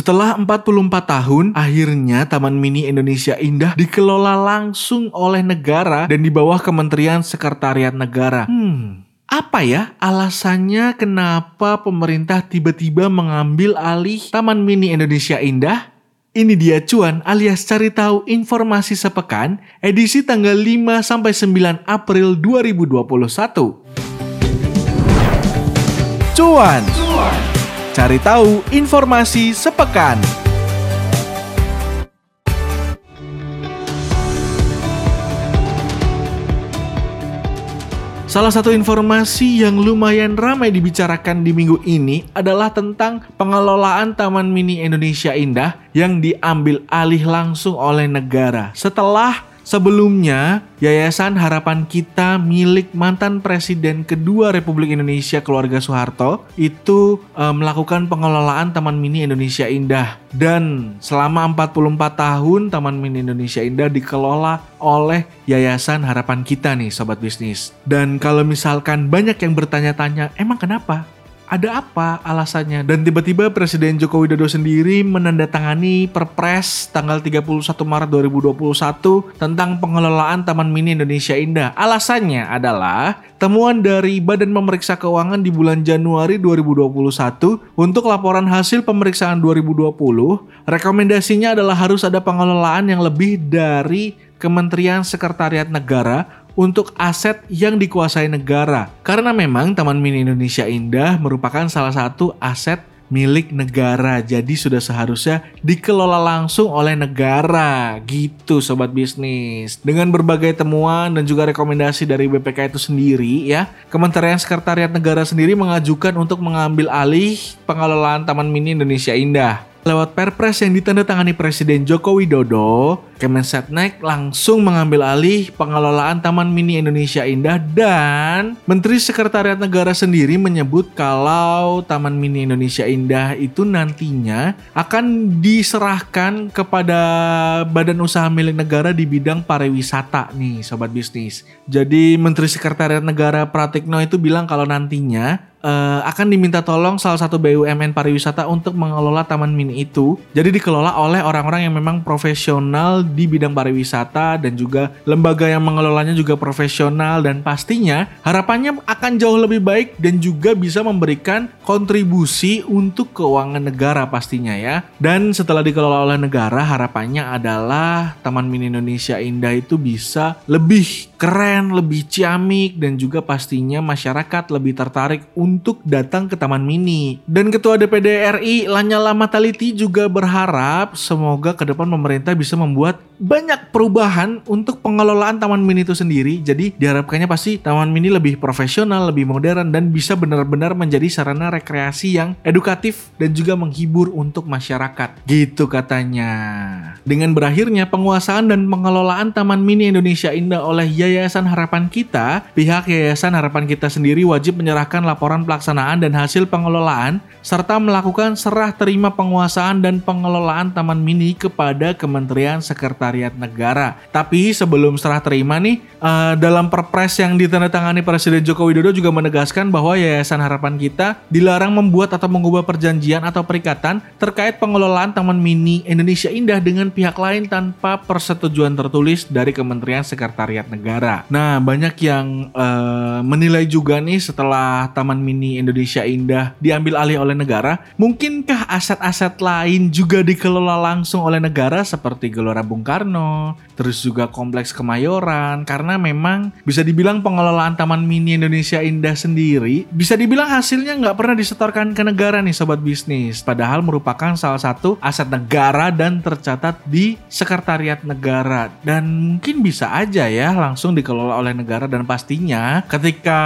Setelah 44 tahun, akhirnya Taman Mini Indonesia Indah dikelola langsung oleh negara dan di bawah Kementerian Sekretariat Negara. Hmm, apa ya alasannya kenapa pemerintah tiba-tiba mengambil alih Taman Mini Indonesia Indah? Ini dia cuan alias cari tahu informasi sepekan edisi tanggal 5 sampai 9 April 2021. Cuan. cuan. Cari tahu informasi sepekan. Salah satu informasi yang lumayan ramai dibicarakan di minggu ini adalah tentang pengelolaan Taman Mini Indonesia Indah yang diambil alih langsung oleh negara setelah Sebelumnya, Yayasan Harapan Kita milik mantan Presiden kedua Republik Indonesia keluarga Soeharto itu e, melakukan pengelolaan Taman Mini Indonesia Indah dan selama 44 tahun Taman Mini Indonesia Indah dikelola oleh Yayasan Harapan Kita nih sobat bisnis. Dan kalau misalkan banyak yang bertanya-tanya, emang kenapa? Ada apa alasannya? Dan tiba-tiba Presiden Joko Widodo sendiri menandatangani Perpres tanggal 31 Maret 2021 tentang pengelolaan Taman Mini Indonesia Indah. Alasannya adalah temuan dari Badan Pemeriksa Keuangan di bulan Januari 2021 untuk laporan hasil pemeriksaan 2020, rekomendasinya adalah harus ada pengelolaan yang lebih dari Kementerian Sekretariat Negara untuk aset yang dikuasai negara. Karena memang Taman Mini Indonesia Indah merupakan salah satu aset milik negara. Jadi sudah seharusnya dikelola langsung oleh negara. Gitu sobat bisnis. Dengan berbagai temuan dan juga rekomendasi dari BPK itu sendiri ya, Kementerian Sekretariat Negara sendiri mengajukan untuk mengambil alih pengelolaan Taman Mini Indonesia Indah. Lewat perpres yang ditandatangani Presiden Joko Widodo, Kemensetnek langsung mengambil alih pengelolaan Taman Mini Indonesia Indah dan Menteri Sekretariat Negara sendiri menyebut kalau Taman Mini Indonesia Indah itu nantinya akan diserahkan kepada badan usaha milik negara di bidang pariwisata nih sobat bisnis. Jadi Menteri Sekretariat Negara Pratikno itu bilang kalau nantinya uh, akan diminta tolong salah satu BUMN pariwisata untuk mengelola taman mini itu. Jadi dikelola oleh orang-orang yang memang profesional di bidang pariwisata dan juga lembaga yang mengelolanya juga profesional dan pastinya harapannya akan jauh lebih baik dan juga bisa memberikan kontribusi untuk keuangan negara pastinya ya. Dan setelah dikelola oleh negara harapannya adalah Taman Mini Indonesia Indah itu bisa lebih keren, lebih ciamik dan juga pastinya masyarakat lebih tertarik untuk datang ke Taman Mini. Dan Ketua DPD RI Lanyala Mataliti juga berharap semoga ke depan pemerintah bisa membuat banyak perubahan untuk pengelolaan Taman Mini itu sendiri. Jadi diharapkannya pasti Taman Mini lebih profesional, lebih modern dan bisa benar-benar menjadi sarana rekreasi yang edukatif dan juga menghibur untuk masyarakat. Gitu katanya. Dengan berakhirnya penguasaan dan pengelolaan Taman Mini Indonesia Indah oleh Yayasan Harapan Kita, pihak Yayasan Harapan Kita sendiri wajib menyerahkan laporan pelaksanaan dan hasil pengelolaan serta melakukan serah terima penguasaan dan pengelolaan Taman Mini kepada Kementerian Sekretariat Negara. Tapi sebelum serah terima nih, uh, dalam perpres yang ditandatangani Presiden Joko Widodo juga menegaskan bahwa Yayasan Harapan Kita dilarang membuat atau mengubah perjanjian atau perikatan terkait pengelolaan Taman Mini Indonesia Indah dengan pihak lain tanpa persetujuan tertulis dari Kementerian Sekretariat Negara. Nah, banyak yang uh, menilai juga nih setelah Taman Mini Indonesia Indah diambil alih oleh negara, mungkinkah aset-aset lain juga dikelola langsung oleh negara seperti Gelora Bung Karno terus juga Kompleks Kemayoran, karena memang bisa dibilang pengelolaan Taman Mini Indonesia Indah sendiri, bisa dibilang hasilnya nggak pernah disetorkan ke negara nih sobat bisnis, padahal merupakan salah satu aset negara dan tercatat di Sekretariat Negara, dan mungkin bisa aja ya langsung dikelola oleh negara dan pastinya ketika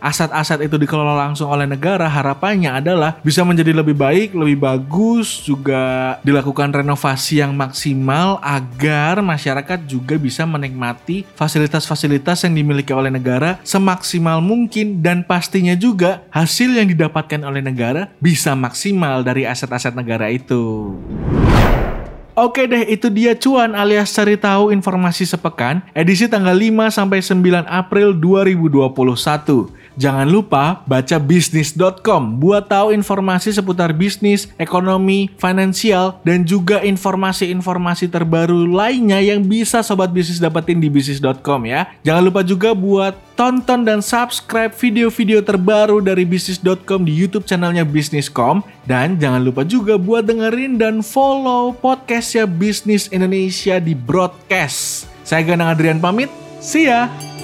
aset-aset itu dikelola langsung oleh negara, harapannya adalah bisa menjadi lebih baik, lebih bagus, juga dilakukan renovasi yang maksimal agar masyarakat juga bisa menikmati fasilitas-fasilitas yang dimiliki oleh negara semaksimal mungkin dan pastinya juga hasil yang didapatkan oleh negara bisa maksimal dari aset-aset negara itu. Oke deh, itu dia cuan alias cari tahu informasi sepekan edisi tanggal 5 sampai 9 April 2021. Jangan lupa baca bisnis.com buat tahu informasi seputar bisnis, ekonomi, finansial, dan juga informasi-informasi terbaru lainnya yang bisa sobat bisnis dapetin di bisnis.com ya. Jangan lupa juga buat tonton dan subscribe video-video terbaru dari bisnis.com di YouTube channelnya Bisniscom dan jangan lupa juga buat dengerin dan follow podcastnya Bisnis Indonesia di broadcast. Saya Ganang Adrian pamit, see ya!